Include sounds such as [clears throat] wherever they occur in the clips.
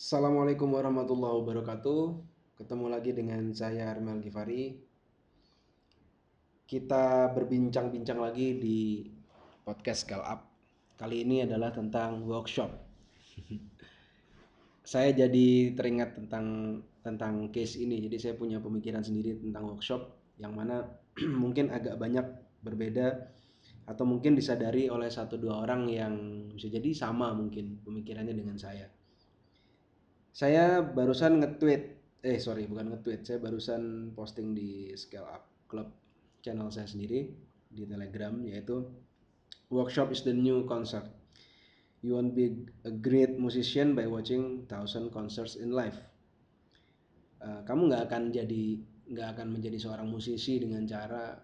Assalamualaikum warahmatullahi wabarakatuh. Ketemu lagi dengan saya Armel Givari. Kita berbincang-bincang lagi di podcast Scale Up. Kali ini adalah tentang workshop. [laughs] saya jadi teringat tentang tentang case ini. Jadi saya punya pemikiran sendiri tentang workshop yang mana [clears throat] mungkin agak banyak berbeda atau mungkin disadari oleh satu dua orang yang bisa jadi sama mungkin pemikirannya dengan saya saya barusan nge-tweet eh sorry bukan nge-tweet saya barusan posting di Scale Up Club channel saya sendiri di Telegram yaitu workshop is the new concert. You won't be a great musician by watching thousand concerts in life. Uh, kamu nggak akan jadi nggak akan menjadi seorang musisi dengan cara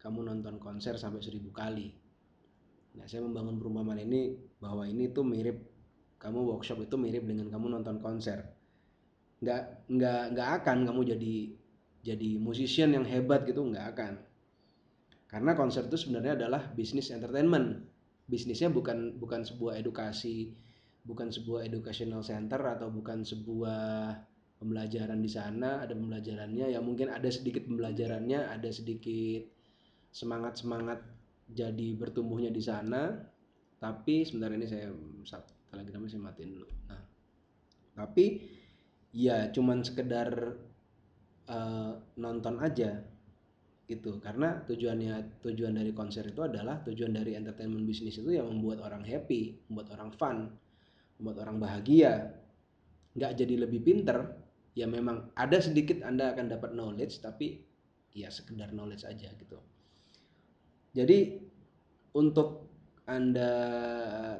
kamu nonton konser sampai seribu kali. Nah saya membangun perumpamaan ini bahwa ini tuh mirip kamu workshop itu mirip dengan kamu nonton konser. Nggak nggak nggak akan kamu jadi jadi musician yang hebat gitu nggak akan. Karena konser itu sebenarnya adalah bisnis entertainment. Bisnisnya bukan bukan sebuah edukasi bukan sebuah educational center atau bukan sebuah pembelajaran di sana ada pembelajarannya. Ya mungkin ada sedikit pembelajarannya ada sedikit semangat semangat jadi bertumbuhnya di sana. Tapi sebentar ini saya telegramnya saya matiin dulu. Nah tapi ya cuman sekedar uh, nonton aja gitu. Karena tujuannya tujuan dari konser itu adalah tujuan dari entertainment bisnis itu yang membuat orang happy membuat orang fun membuat orang bahagia. Nggak jadi lebih pinter ya memang ada sedikit anda akan dapat knowledge tapi ya sekedar knowledge aja gitu. Jadi untuk anda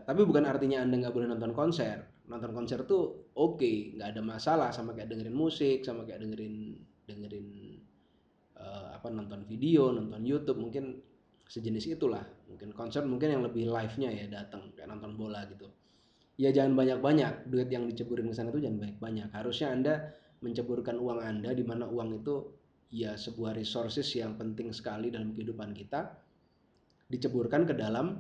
tapi bukan artinya Anda nggak boleh nonton konser. Nonton konser tuh oke, okay, nggak ada masalah sama kayak dengerin musik, sama kayak dengerin dengerin uh, apa nonton video, nonton YouTube mungkin sejenis itulah. Mungkin konser mungkin yang lebih live-nya ya datang kayak nonton bola gitu. Ya jangan banyak-banyak duit yang diceburin ke sana tuh jangan banyak-banyak. Harusnya Anda menceburkan uang Anda di mana uang itu ya sebuah resources yang penting sekali dalam kehidupan kita diceburkan ke dalam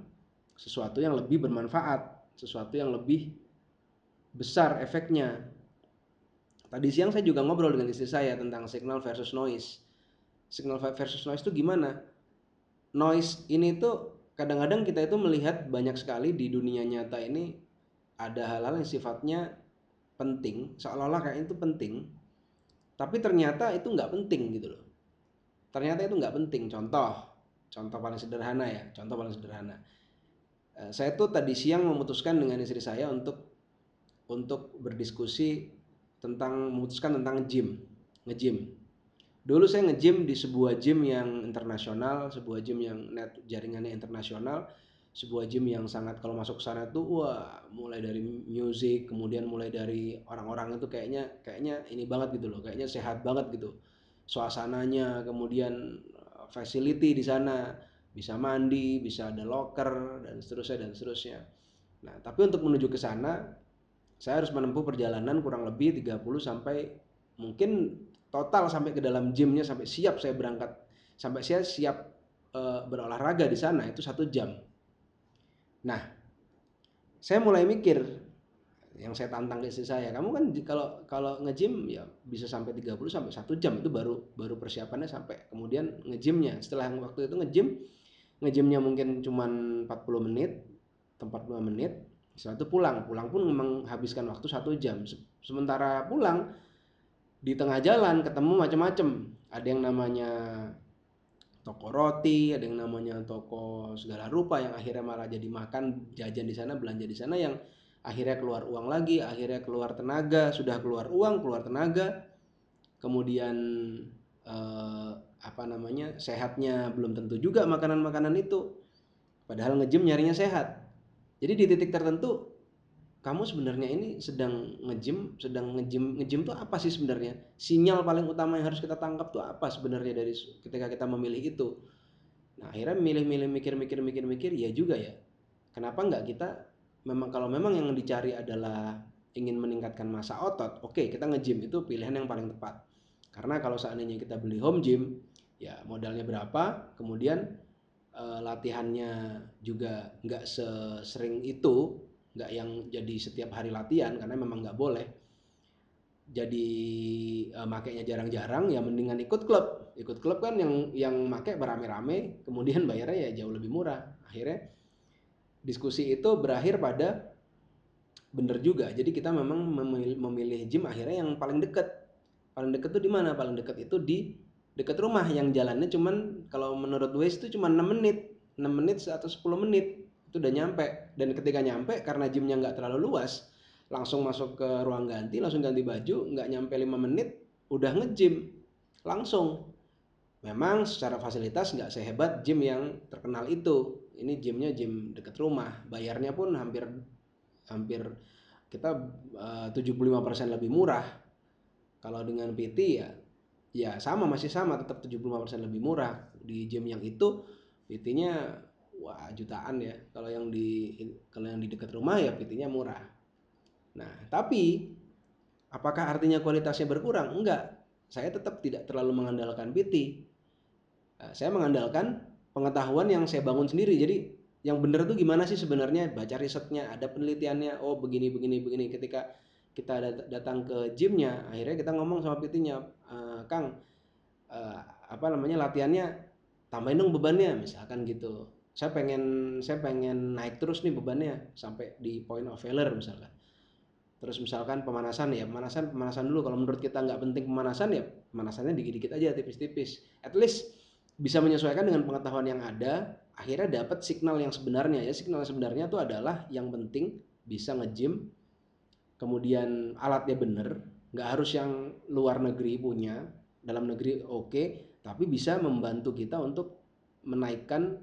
sesuatu yang lebih bermanfaat, sesuatu yang lebih besar efeknya. Tadi siang saya juga ngobrol dengan istri saya tentang signal versus noise. Signal versus noise itu gimana? Noise ini tuh kadang-kadang kita itu melihat banyak sekali di dunia nyata ini ada hal-hal yang sifatnya penting, seolah-olah kayak itu penting, tapi ternyata itu nggak penting gitu loh. Ternyata itu nggak penting. Contoh, contoh paling sederhana ya, contoh paling sederhana saya tuh tadi siang memutuskan dengan istri saya untuk untuk berdiskusi tentang memutuskan tentang gym, nge-gym. Dulu saya nge-gym di sebuah gym yang internasional, sebuah gym yang net jaringannya internasional, sebuah gym yang sangat kalau masuk sana tuh wah mulai dari music, kemudian mulai dari orang-orang itu kayaknya kayaknya ini banget gitu loh, kayaknya sehat banget gitu. Suasananya, kemudian eh, facility di sana bisa mandi, bisa ada locker dan seterusnya dan seterusnya. Nah, tapi untuk menuju ke sana saya harus menempuh perjalanan kurang lebih 30 sampai mungkin total sampai ke dalam gymnya sampai siap saya berangkat sampai saya siap e, berolahraga di sana itu satu jam. Nah, saya mulai mikir yang saya tantang ke istri saya, kamu kan kalau kalau nge-gym ya bisa sampai 30 sampai satu jam itu baru baru persiapannya sampai kemudian nge-gymnya. Setelah waktu itu nge-gym ngejimnya mungkin cuma 40 menit tempat 45 menit setelah itu pulang. Pulang pun memang habiskan waktu satu jam. Sementara pulang di tengah jalan ketemu macam-macam ada yang namanya toko roti ada yang namanya toko segala rupa yang akhirnya malah jadi makan jajan di sana belanja di sana yang akhirnya keluar uang lagi akhirnya keluar tenaga sudah keluar uang keluar tenaga. Kemudian eh, apa namanya sehatnya belum tentu juga makanan-makanan itu. Padahal ngejim nyarinya sehat. Jadi di titik tertentu kamu sebenarnya ini sedang ngejim sedang ngejim ngejim tuh apa sih sebenarnya? Sinyal paling utama yang harus kita tangkap tuh apa sebenarnya dari ketika kita memilih itu? Nah akhirnya milih-milih mikir-mikir mikir-mikir ya juga ya. Kenapa nggak kita memang kalau memang yang dicari adalah ingin meningkatkan masa otot oke okay, kita ngejim itu pilihan yang paling tepat karena kalau seandainya kita beli home gym, ya modalnya berapa, kemudian e, latihannya juga nggak sesering itu, nggak yang jadi setiap hari latihan karena memang nggak boleh. jadi uh, makainya jarang-jarang ya mendingan ikut klub. Ikut klub kan yang yang make berame-rame kemudian bayarnya ya jauh lebih murah. Akhirnya diskusi itu berakhir pada bener juga. Jadi kita memang memilih, memilih gym akhirnya yang paling dekat paling dekat tuh di mana? Paling dekat itu di dekat rumah yang jalannya cuman kalau menurut Waze itu cuma 6 menit. 6 menit atau 10 menit. Itu udah nyampe. Dan ketika nyampe karena gymnya nggak terlalu luas langsung masuk ke ruang ganti langsung ganti baju nggak nyampe 5 menit udah nge-gym. Langsung. Memang secara fasilitas nggak sehebat gym yang terkenal itu. Ini gymnya gym deket rumah. Bayarnya pun hampir hampir kita eh, uh, 75% lebih murah kalau dengan PT ya ya sama masih sama tetap 75% lebih murah di gym yang itu PT-nya wah jutaan ya kalau yang di kalau yang di dekat rumah ya PT-nya murah Nah, tapi apakah artinya kualitasnya berkurang? Enggak. Saya tetap tidak terlalu mengandalkan PT. Nah, saya mengandalkan pengetahuan yang saya bangun sendiri. Jadi yang benar tuh gimana sih sebenarnya? Baca risetnya, ada penelitiannya. Oh begini, begini, begini. Ketika kita datang ke gymnya, akhirnya kita ngomong sama PT-nya, e, Kang, uh, apa namanya latihannya tambahin dong bebannya, misalkan gitu. Saya pengen saya pengen naik terus nih bebannya sampai di point of failure misalkan. Terus misalkan pemanasan ya pemanasan pemanasan dulu. Kalau menurut kita nggak penting pemanasan ya pemanasannya dikit-dikit aja tipis-tipis. At least bisa menyesuaikan dengan pengetahuan yang ada akhirnya dapat signal yang sebenarnya ya. Signal yang sebenarnya itu adalah yang penting bisa nge-gym kemudian alatnya bener nggak harus yang luar negeri punya dalam negeri oke okay, tapi bisa membantu kita untuk menaikkan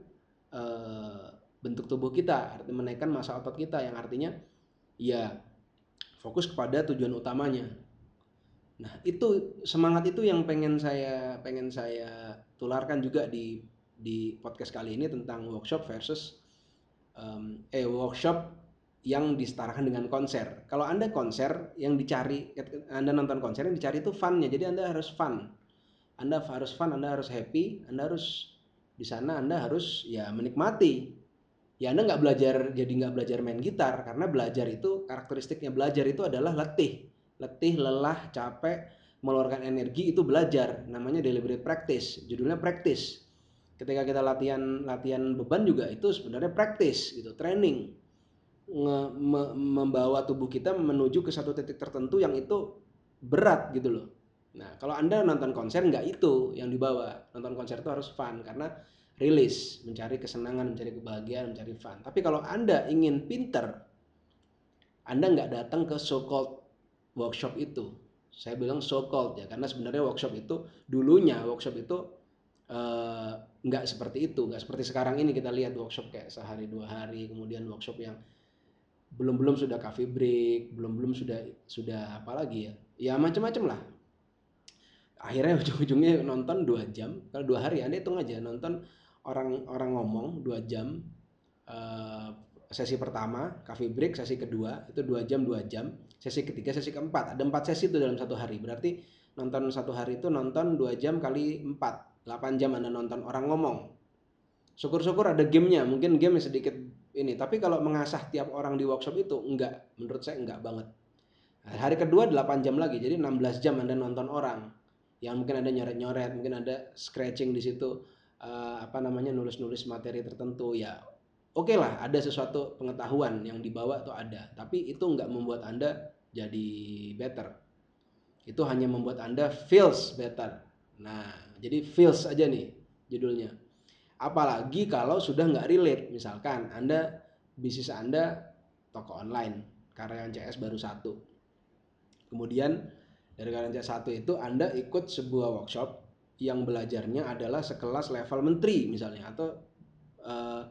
uh, bentuk tubuh kita artinya menaikkan masa otot kita yang artinya ya fokus kepada tujuan utamanya. Nah itu semangat itu yang pengen saya pengen saya tularkan juga di di podcast kali ini tentang workshop versus um, eh workshop yang disetarakan dengan konser. Kalau anda konser yang dicari, anda nonton konser yang dicari itu funnya. Jadi anda harus fun, anda harus fun, anda harus happy, anda harus di sana anda harus ya menikmati. Ya anda nggak belajar jadi nggak belajar main gitar karena belajar itu karakteristiknya belajar itu adalah letih. Letih lelah capek mengeluarkan energi itu belajar. Namanya deliberate practice. Judulnya practice. Ketika kita latihan latihan beban juga itu sebenarnya practice gitu. Training Nge, me, membawa tubuh kita menuju ke satu titik tertentu yang itu berat gitu loh nah kalau anda nonton konser nggak itu yang dibawa nonton konser itu harus fun karena rilis, mencari kesenangan, mencari kebahagiaan, mencari fun. Tapi kalau Anda ingin pinter, Anda nggak datang ke so-called workshop itu. Saya bilang so-called ya, karena sebenarnya workshop itu dulunya workshop itu uh, nggak seperti itu, nggak seperti sekarang ini kita lihat workshop kayak sehari dua hari, kemudian workshop yang belum belum sudah coffee break, belum belum sudah sudah apa lagi ya, ya macam-macam lah. Akhirnya [laughs] ujung-ujungnya nonton dua jam, kalau dua hari Anda hitung aja nonton orang orang ngomong dua jam uh, sesi pertama coffee break sesi kedua itu dua jam dua jam. Sesi ketiga sesi keempat. Ada empat sesi itu dalam satu hari. Berarti nonton satu hari itu nonton dua jam kali empat. Delapan jam anda nonton orang ngomong. Syukur-syukur ada gamenya. Mungkin game sedikit ini tapi kalau mengasah tiap orang di workshop itu enggak. Menurut saya enggak banget. Nah, hari kedua 8 jam lagi jadi 16 jam anda nonton orang. Yang mungkin ada nyoret-nyoret mungkin ada scratching di situ uh, apa namanya nulis-nulis materi tertentu ya oke okay lah ada sesuatu pengetahuan yang dibawa tuh ada. Tapi itu nggak membuat anda jadi better. Itu hanya membuat anda feels better. Nah jadi feels aja nih judulnya apalagi kalau sudah nggak relate. Misalkan anda bisnis anda toko online karyawan CS baru satu. Kemudian dari karyawan CS satu itu anda ikut sebuah workshop yang belajarnya adalah sekelas level menteri misalnya atau uh,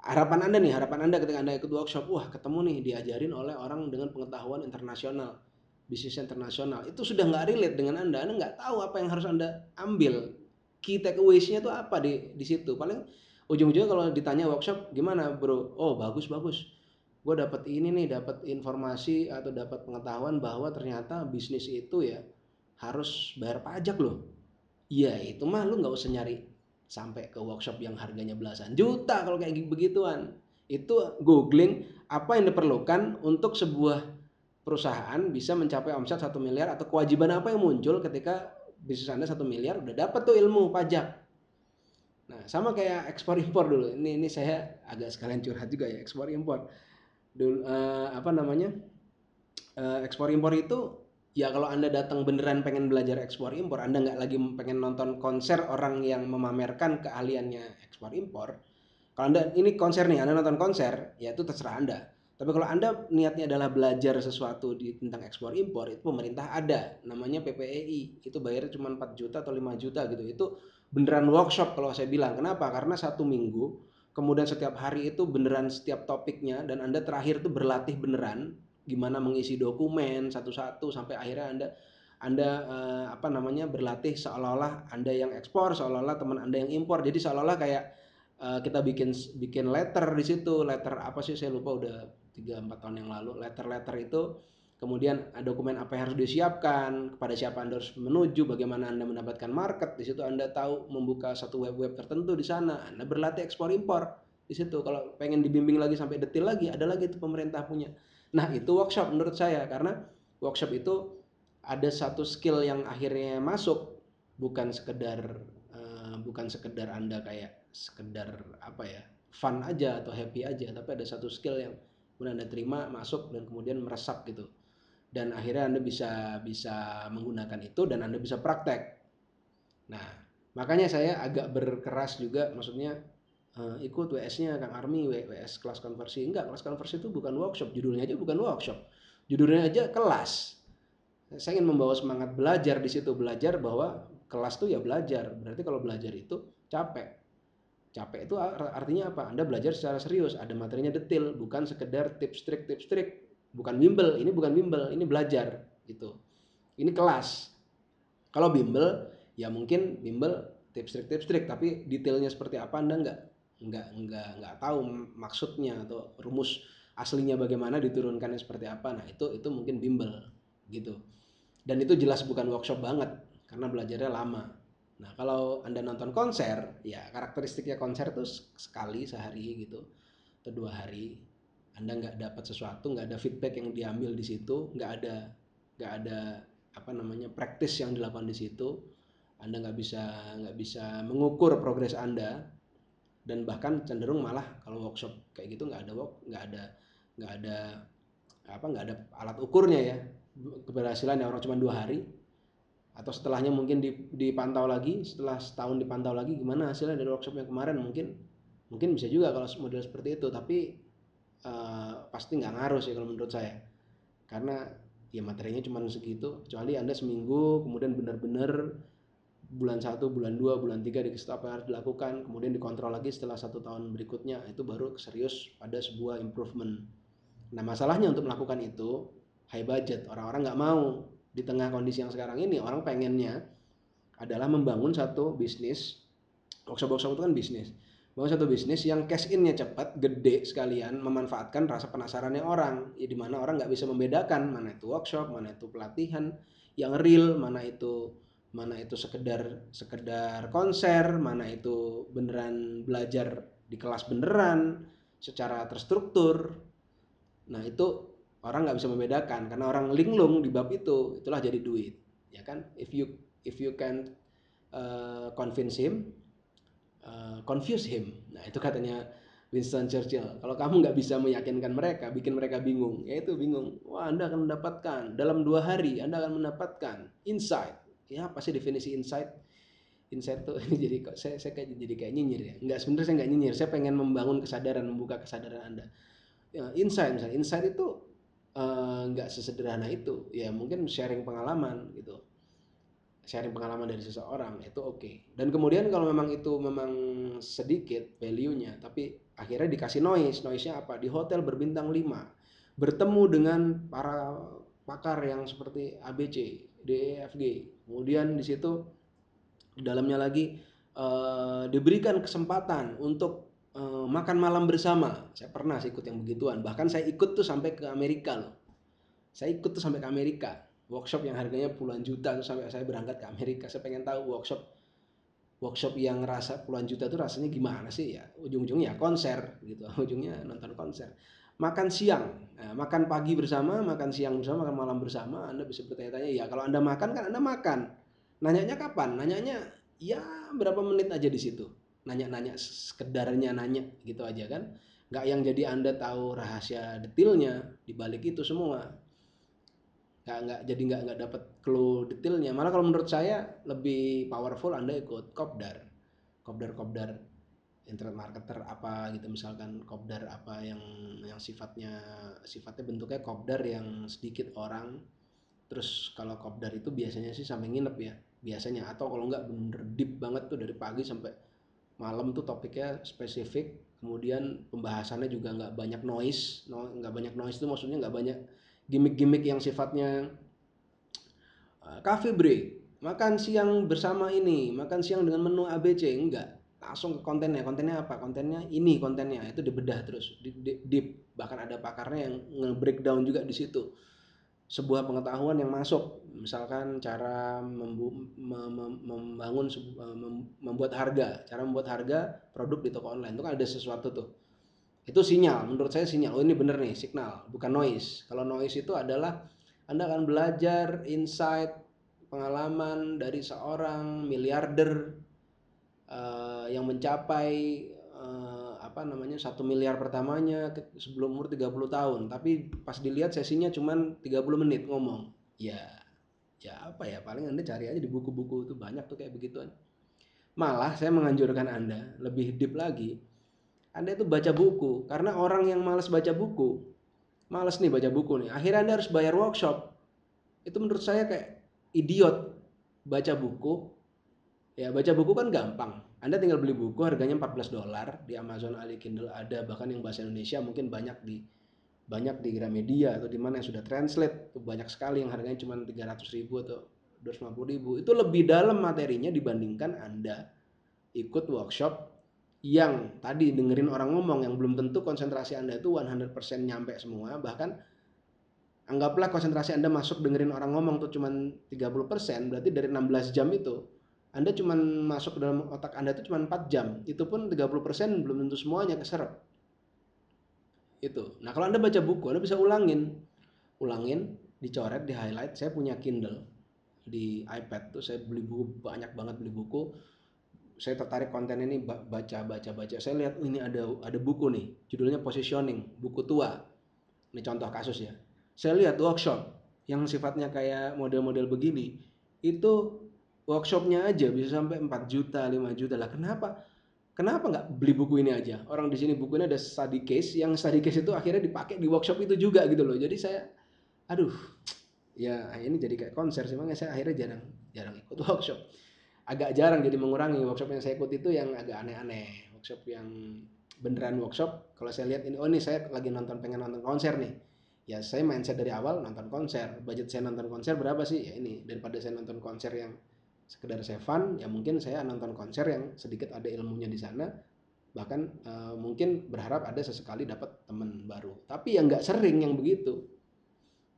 harapan anda nih harapan anda ketika anda ikut workshop wah ketemu nih diajarin oleh orang dengan pengetahuan internasional bisnis internasional. Itu sudah nggak relate dengan anda. Anda nggak tahu apa yang harus anda ambil key takeaways-nya itu apa di di situ? Paling ujung-ujungnya kalau ditanya workshop gimana bro? Oh bagus bagus. Gue dapat ini nih dapat informasi atau dapat pengetahuan bahwa ternyata bisnis itu ya harus bayar pajak loh. Iya itu mah lu nggak usah nyari sampai ke workshop yang harganya belasan juta kalau kayak begituan. Itu googling apa yang diperlukan untuk sebuah perusahaan bisa mencapai omset satu miliar atau kewajiban apa yang muncul ketika bisnis anda satu miliar udah dapat tuh ilmu pajak. Nah sama kayak ekspor impor dulu. Ini ini saya agak sekalian curhat juga ya ekspor impor. Dulu uh, apa namanya? Uh, ekspor impor itu ya kalau anda datang beneran pengen belajar ekspor impor anda nggak lagi pengen nonton konser orang yang memamerkan keahliannya ekspor impor. Kalau anda ini konser nih anda nonton konser ya itu terserah anda tapi kalau anda niatnya adalah belajar sesuatu di tentang ekspor impor itu pemerintah ada. Namanya PPEI itu bayarnya cuma 4 juta atau 5 juta gitu. Itu beneran workshop kalau saya bilang. Kenapa? Karena satu minggu kemudian setiap hari itu beneran setiap topiknya dan anda terakhir itu berlatih beneran gimana mengisi dokumen satu-satu sampai akhirnya anda anda uh, apa namanya berlatih seolah-olah anda yang ekspor seolah-olah teman anda yang impor. Jadi seolah-olah kayak uh, kita bikin bikin letter di situ. Letter apa sih? Saya lupa udah tiga empat tahun yang lalu letter-letter itu kemudian dokumen apa yang harus disiapkan kepada siapa anda harus menuju bagaimana anda mendapatkan market di situ anda tahu membuka satu web-web tertentu di sana. Anda berlatih ekspor impor di situ. Kalau pengen dibimbing lagi sampai detail lagi ada lagi itu pemerintah punya. Nah, itu workshop menurut saya karena workshop itu ada satu skill yang akhirnya masuk bukan sekedar uh, bukan sekedar Anda kayak sekedar apa ya, fun aja atau happy aja, tapi ada satu skill yang kemudian Anda terima masuk dan kemudian meresap gitu. Dan akhirnya Anda bisa bisa menggunakan itu dan Anda bisa praktek. Nah, makanya saya agak berkeras juga maksudnya uh, ikut WS-nya Kang Armi WS kelas konversi. Enggak kelas konversi itu bukan workshop. Judulnya aja bukan workshop. Judulnya aja kelas. Saya ingin membawa semangat belajar di situ belajar bahwa kelas tuh ya belajar. Berarti kalau belajar itu capek capek itu artinya apa? Anda belajar secara serius ada materinya detail bukan sekedar tips trik tips trik. Bukan bimbel ini bukan bimbel ini belajar gitu. Ini kelas. Kalau bimbel ya mungkin bimbel tips trik tips trik tapi detailnya seperti apa Anda enggak nggak nggak nggak tahu maksudnya atau rumus aslinya bagaimana diturunkannya seperti apa. Nah itu itu mungkin bimbel gitu. Dan itu jelas bukan workshop banget karena belajarnya lama nah kalau anda nonton konser ya karakteristiknya konser itu sekali sehari gitu atau dua hari. Anda nggak dapat sesuatu nggak ada feedback yang diambil di situ nggak ada nggak ada apa namanya praktis yang dilakukan di situ. Anda nggak bisa nggak bisa mengukur progres anda. Dan bahkan cenderung malah kalau workshop kayak gitu nggak ada work nggak ada nggak ada apa nggak ada alat ukurnya ya keberhasilan orang cuma dua hari atau setelahnya mungkin dipantau lagi setelah setahun dipantau lagi gimana hasilnya dari workshop yang kemarin? Mungkin mungkin bisa juga kalau model seperti itu tapi uh, pasti nggak ngaruh sih kalau menurut saya. Karena ya materinya cuma segitu kecuali anda seminggu kemudian benar-benar bulan satu, bulan dua, bulan tiga dikasih apa yang harus dilakukan, kemudian dikontrol lagi setelah satu tahun berikutnya itu baru serius pada sebuah improvement. Nah masalahnya untuk melakukan itu high budget, orang-orang nggak mau di tengah kondisi yang sekarang ini orang pengennya adalah membangun satu bisnis, workshop-workshop itu kan bisnis, bangun satu bisnis yang cash innya cepat, gede sekalian, memanfaatkan rasa penasarannya orang, ya di mana orang nggak bisa membedakan mana itu workshop, mana itu pelatihan yang real, mana itu mana itu sekedar sekedar konser, mana itu beneran belajar di kelas beneran secara terstruktur. Nah itu orang nggak bisa membedakan karena orang linglung di bab itu itulah jadi duit, ya kan? If you if you can uh, convince him, uh, confuse him. Nah itu katanya Winston Churchill. Kalau kamu nggak bisa meyakinkan mereka, bikin mereka bingung, ya itu bingung. Wah Anda akan mendapatkan dalam dua hari Anda akan mendapatkan insight ya apa sih definisi insight insight tuh [laughs] ini jadi kok saya saya kayak jadi kayak nyinyir ya nggak sebenarnya saya nggak nyinyir saya pengen membangun kesadaran membuka kesadaran anda ya, insight misalnya insight itu uh, nggak sesederhana itu. Ya mungkin sharing pengalaman gitu. Sharing pengalaman dari seseorang itu oke. Okay. dan kemudian kalau memang itu memang sedikit value-nya tapi akhirnya dikasih noise. Noise-nya apa? Di hotel berbintang 5 bertemu dengan para pakar yang seperti ABC DEFG. Kemudian di situ di dalamnya lagi uh, diberikan kesempatan untuk uh, makan malam bersama. Saya pernah sih ikut yang begituan. Bahkan saya ikut tuh sampai ke Amerika loh. Saya ikut tuh sampai ke Amerika. Workshop yang harganya puluhan juta tuh sampai saya berangkat ke Amerika. Saya pengen tahu workshop workshop yang rasa puluhan juta tuh rasanya gimana sih ya ujung-ujungnya konser gitu [laughs] ujungnya nonton konser makan siang nah, makan pagi bersama makan siang bersama makan malam bersama anda bisa bertanya-tanya ya kalau anda makan kan anda makan nanyanya kapan nanyanya ya berapa menit aja di situ nanya-nanya sekedarnya nanya gitu aja kan. Nggak yang jadi anda tahu rahasia detailnya di balik itu semua. Nggak nggak jadi nggak nggak dapat clue detailnya malah kalau menurut saya lebih powerful anda ikut kopdar. Kopdar kopdar internet marketer apa gitu. Misalkan kopdar apa yang yang sifatnya sifatnya bentuknya kopdar yang sedikit orang. Terus kalau kopdar itu biasanya sih sampai nginep ya. Biasanya. Atau kalau nggak bener deep banget tuh dari pagi sampai malam tuh topiknya spesifik kemudian pembahasannya juga nggak banyak noise nggak banyak noise itu maksudnya nggak banyak gimmick-gimmick yang sifatnya uh, break makan siang bersama ini makan siang dengan menu ABC enggak langsung ke kontennya kontennya apa? Kontennya ini kontennya itu dibedah terus di, di, deep bahkan ada pakarnya yang nge-breakdown juga di situ sebuah pengetahuan yang masuk. Misalkan cara membu, mem, membangun mem, membuat harga. Cara membuat harga produk di toko online. Itu kan ada sesuatu tuh. Itu sinyal. Menurut saya sinyal. Oh ini bener nih signal. Bukan noise. Kalau noise itu adalah anda akan belajar insight pengalaman dari seorang miliarder uh, yang mencapai apa namanya satu miliar pertamanya sebelum umur 30 tahun. Tapi pas dilihat sesinya cuman 30 menit ngomong. Ya ya apa ya paling anda cari aja di buku-buku itu banyak tuh kayak begituan. Malah saya menganjurkan anda lebih deep lagi. Anda itu baca buku karena orang yang malas baca buku malas nih baca buku nih akhirnya anda harus bayar workshop. Itu menurut saya kayak idiot baca buku. Ya baca buku kan gampang anda tinggal beli buku harganya 14 dolar di Amazon Ali Kindle ada bahkan yang bahasa Indonesia mungkin banyak di banyak di Gramedia atau di mana yang sudah translate itu banyak sekali yang harganya cuma 300 ribu atau 250 ribu. Itu lebih dalam materinya dibandingkan Anda ikut workshop yang tadi dengerin orang ngomong yang belum tentu konsentrasi Anda itu 100% nyampe semua. Bahkan anggaplah konsentrasi Anda masuk dengerin orang ngomong tuh cuma 30% berarti dari 16 jam itu anda cuma masuk ke dalam otak Anda itu cuma 4 jam. Itu pun 30% belum tentu semuanya keserap. Itu. Nah, kalau Anda baca buku, Anda bisa ulangin. Ulangin, dicoret, di highlight. Saya punya Kindle di iPad tuh saya beli buku banyak banget beli buku. Saya tertarik konten ini baca baca baca. Saya lihat oh, ini ada ada buku nih, judulnya positioning, buku tua. Ini contoh kasus ya. Saya lihat workshop yang sifatnya kayak model-model begini itu workshopnya aja bisa sampai 4 juta 5 juta. Lah kenapa? Kenapa nggak beli buku ini aja? Orang di sini bukunya ada study case yang study case itu akhirnya dipakai di workshop itu juga gitu loh. Jadi saya aduh ya ini jadi kayak konser sih. Makanya saya akhirnya jarang jarang ikut [laughs] workshop. Agak jarang jadi mengurangi workshop yang saya ikut itu yang agak aneh-aneh. Workshop yang beneran workshop. Kalau saya lihat ini oh ini saya lagi nonton pengen nonton konser nih. Ya saya mindset dari awal nonton konser. Budget saya nonton konser berapa sih? Ya ini. Daripada saya nonton konser yang sekedar saya fun ya mungkin saya nonton konser yang sedikit ada ilmunya di sana. Bahkan uh, mungkin berharap ada sesekali dapat teman baru. Tapi yang nggak sering yang begitu.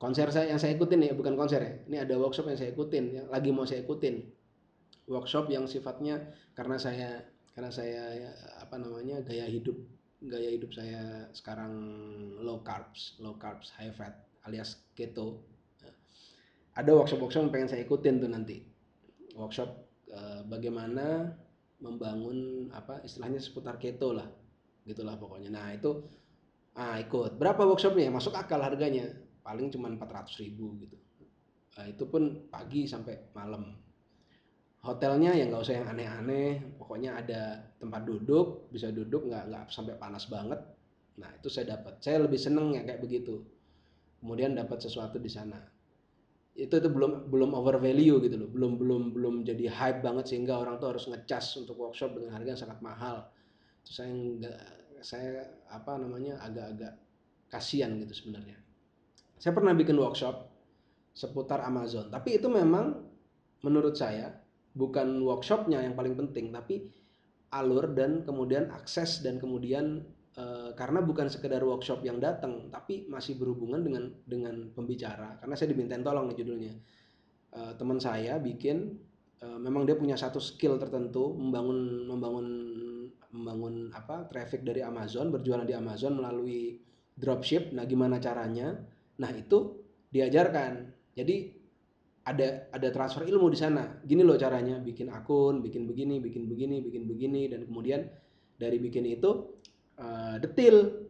Konser saya yang saya ikutin ya bukan konser ya. Ini ada workshop yang saya ikutin yang lagi mau saya ikutin. Workshop yang sifatnya karena saya karena saya ya, apa namanya gaya hidup gaya hidup saya sekarang low carbs low carbs high fat alias keto. Ada workshop workshop yang pengen saya ikutin tuh nanti workshop uh, bagaimana membangun apa istilahnya seputar keto lah gitulah pokoknya. Nah itu ah ikut. Berapa workshopnya masuk akal harganya. Paling cuma 400 ribu gitu. Nah, itu pun pagi sampai malam. Hotelnya ya nggak usah yang aneh-aneh. Pokoknya ada tempat duduk. Bisa duduk nggak nggak sampai panas banget. Nah itu saya dapat. Saya lebih seneng ya kayak begitu. Kemudian dapat sesuatu di sana itu itu belum belum over value gitu loh. Belum belum belum jadi hype banget sehingga orang tuh harus ngecas untuk workshop dengan harga yang sangat mahal. Itu saya enggak saya apa namanya agak-agak kasihan gitu sebenarnya. Saya pernah bikin workshop seputar Amazon tapi itu memang menurut saya bukan workshopnya yang paling penting tapi alur dan kemudian akses dan kemudian Uh, karena bukan sekedar workshop yang datang, tapi masih berhubungan dengan dengan pembicara. Karena saya dimintain tolong nih judulnya. Uh, teman saya bikin, uh, memang dia punya satu skill tertentu membangun membangun membangun apa traffic dari Amazon, berjualan di Amazon melalui dropship nah gimana caranya nah itu diajarkan jadi ada ada transfer ilmu di sana gini loh caranya bikin akun bikin begini bikin begini bikin begini dan kemudian dari bikin itu uh, detil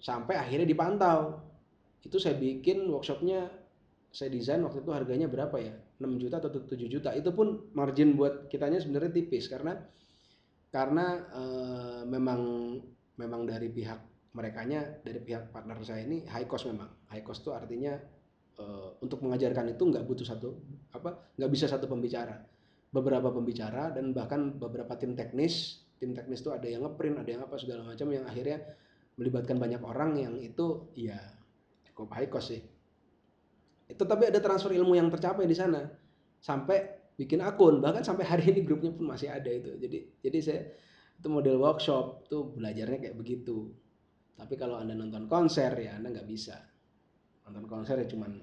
sampai akhirnya dipantau. Itu saya bikin workshopnya saya desain waktu itu harganya berapa ya? 6 juta atau 7 juta. Itu pun margin buat kitanya sebenarnya tipis karena karena uh, memang memang dari pihak merekanya dari pihak partner saya ini high cost memang. High cost itu artinya uh, untuk mengajarkan itu nggak butuh satu apa nggak bisa satu pembicara. Beberapa pembicara dan bahkan beberapa tim teknis tim teknis itu ada yang ngeprint ada yang apa segala macam yang akhirnya melibatkan banyak orang yang itu ya cukup high cost sih. Itu tapi ada transfer ilmu yang tercapai di sana. Sampai bikin akun bahkan sampai hari ini grupnya pun masih ada itu. Jadi jadi saya itu model workshop tuh belajarnya kayak begitu. Tapi kalau anda nonton konser ya anda nggak bisa. Nonton konser ya cuman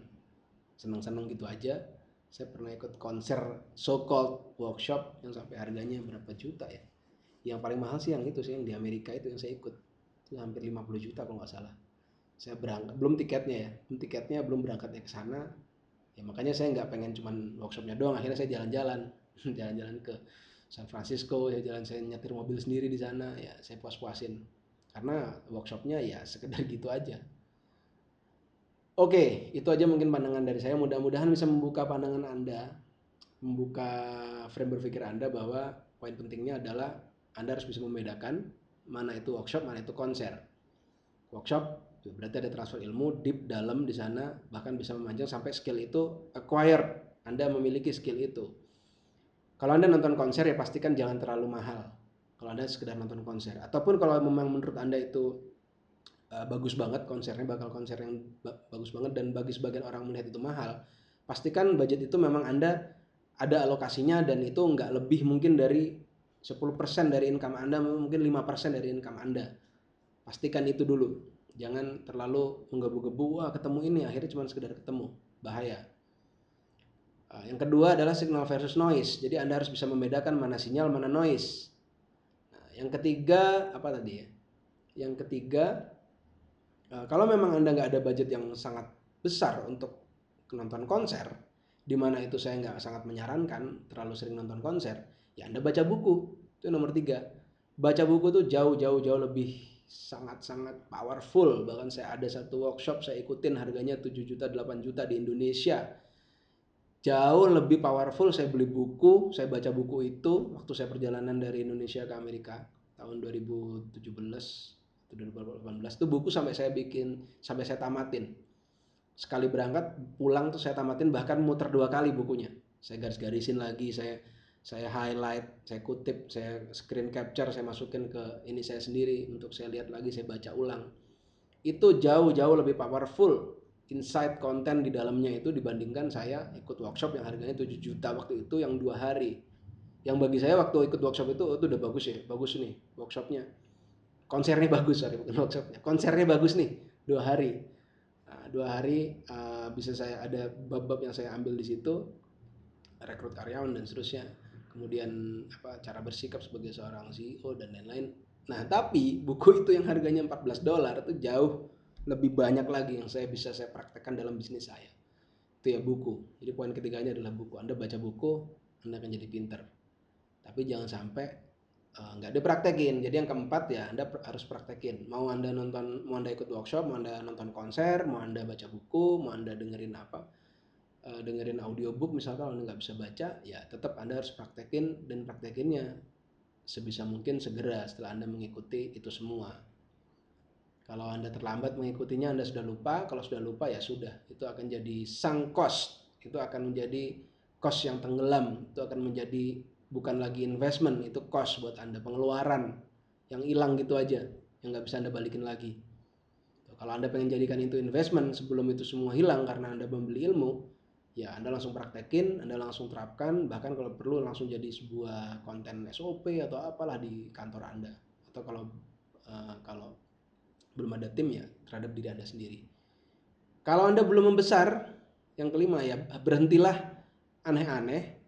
seneng-seneng gitu aja. Saya pernah ikut konser so called workshop yang sampai harganya berapa juta ya yang paling mahal sih yang itu sih yang di Amerika itu yang saya ikut. Itu hampir 50 juta kalau nggak salah. Saya berangkat belum tiketnya ya. Belum tiketnya belum berangkatnya ke sana. Ya makanya saya nggak pengen cuman workshopnya doang. Akhirnya saya jalan-jalan. [laughs] Jalan-jalan ke San Francisco ya jalan saya nyetir mobil sendiri di sana. Ya saya puas-puasin. Karena workshopnya ya sekedar [laughs] gitu aja. Oke, itu aja mungkin pandangan dari saya. Mudah-mudahan bisa membuka pandangan Anda, membuka frame berpikir Anda bahwa poin pentingnya adalah Anda harus bisa membedakan mana itu workshop, mana itu konser. Workshop berarti ada transfer ilmu deep dalam di sana, bahkan bisa memanjang sampai skill itu acquired. Anda memiliki skill itu. Kalau Anda nonton konser ya pastikan jangan terlalu mahal. Kalau Anda sekedar nonton konser, ataupun kalau memang menurut Anda itu uh, bagus banget konsernya bakal konser yang ba bagus banget dan bagi sebagian orang melihat itu mahal pastikan budget itu memang anda ada alokasinya dan itu nggak lebih mungkin dari 10% dari income anda mungkin 5% dari income anda. Pastikan itu dulu. Jangan terlalu menggebu-gebu wah ketemu ini akhirnya cuma sekedar ketemu. Bahaya. Uh, yang kedua adalah signal versus noise. Jadi anda harus bisa membedakan mana sinyal mana noise. Nah, yang ketiga apa tadi ya? Yang ketiga Eh, kalau memang anda nggak ada budget yang sangat besar untuk nonton konser, di mana itu saya nggak sangat menyarankan terlalu sering nonton konser, ya anda baca buku itu nomor tiga. Baca buku tuh jauh jauh jauh lebih sangat sangat powerful. Bahkan saya ada satu workshop saya ikutin harganya 7 juta 8 juta di Indonesia. Jauh lebih powerful saya beli buku, saya baca buku itu waktu saya perjalanan dari Indonesia ke Amerika tahun 2017 2018 itu buku sampai saya bikin sampai saya tamatin sekali berangkat pulang tuh saya tamatin bahkan muter dua kali bukunya saya garis-garisin lagi saya saya highlight saya kutip saya screen capture saya masukin ke ini saya sendiri untuk saya lihat lagi saya baca ulang. Itu jauh-jauh lebih powerful insight konten di dalamnya itu dibandingkan saya ikut workshop yang harganya 7 juta waktu itu yang dua hari. Yang bagi saya waktu ikut workshop itu itu udah bagus ya bagus nih workshopnya. Konsernya bagus sorry bukan workshopnya. Konsernya bagus nih dua hari. Nah, dua hari uh, bisa saya ada bab-bab yang saya ambil di situ rekrut karyawan dan seterusnya kemudian apa cara bersikap sebagai seorang CEO dan lain-lain. Nah tapi buku itu yang harganya 14 dolar itu jauh lebih banyak lagi yang saya bisa saya praktekkan dalam bisnis saya. Itu ya buku. Jadi poin ketiganya adalah buku. Anda baca buku anda akan jadi pinter. Tapi jangan sampai Eh, nggak uh, dipraktekin. Jadi yang keempat ya anda harus praktekin. Mau anda nonton mau anda ikut workshop mau anda nonton konser mau anda baca buku mau anda dengerin apa uh, dengerin audiobook misalkan anda nggak bisa baca ya tetap anda harus praktekin dan praktekinnya sebisa mungkin segera setelah anda mengikuti itu semua. Kalau anda terlambat mengikutinya anda sudah lupa kalau sudah lupa ya sudah. Itu akan jadi sang cost. Itu akan menjadi cost yang tenggelam. Itu akan menjadi bukan lagi investment itu cost buat anda pengeluaran yang hilang gitu aja yang nggak bisa anda balikin lagi. Kalau anda pengen jadikan itu investment sebelum itu semua hilang karena anda membeli ilmu ya anda langsung praktekin anda langsung terapkan bahkan kalau perlu langsung jadi sebuah konten SOP atau apalah di kantor anda. Atau kalau uh, kalau belum ada tim ya terhadap diri anda sendiri. Kalau anda belum membesar yang kelima ya berhentilah aneh-aneh.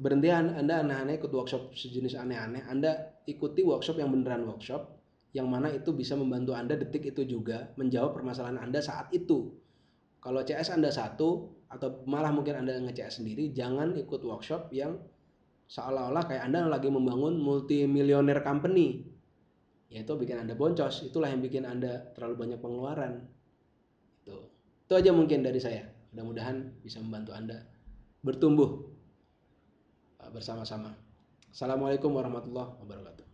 Berhenti anda aneh-aneh ikut workshop sejenis aneh-aneh anda ikuti workshop yang beneran workshop yang mana itu bisa membantu Anda detik itu juga menjawab permasalahan Anda saat itu. Kalau CS Anda satu atau malah mungkin Anda nge-CS sendiri, jangan ikut workshop yang seolah-olah kayak Anda lagi membangun multi millionaire company. Ya itu bikin Anda boncos, itulah yang bikin Anda terlalu banyak pengeluaran. Itu. Itu aja mungkin dari saya. Mudah-mudahan bisa membantu Anda bertumbuh uh, bersama-sama. Assalamualaikum warahmatullahi wabarakatuh.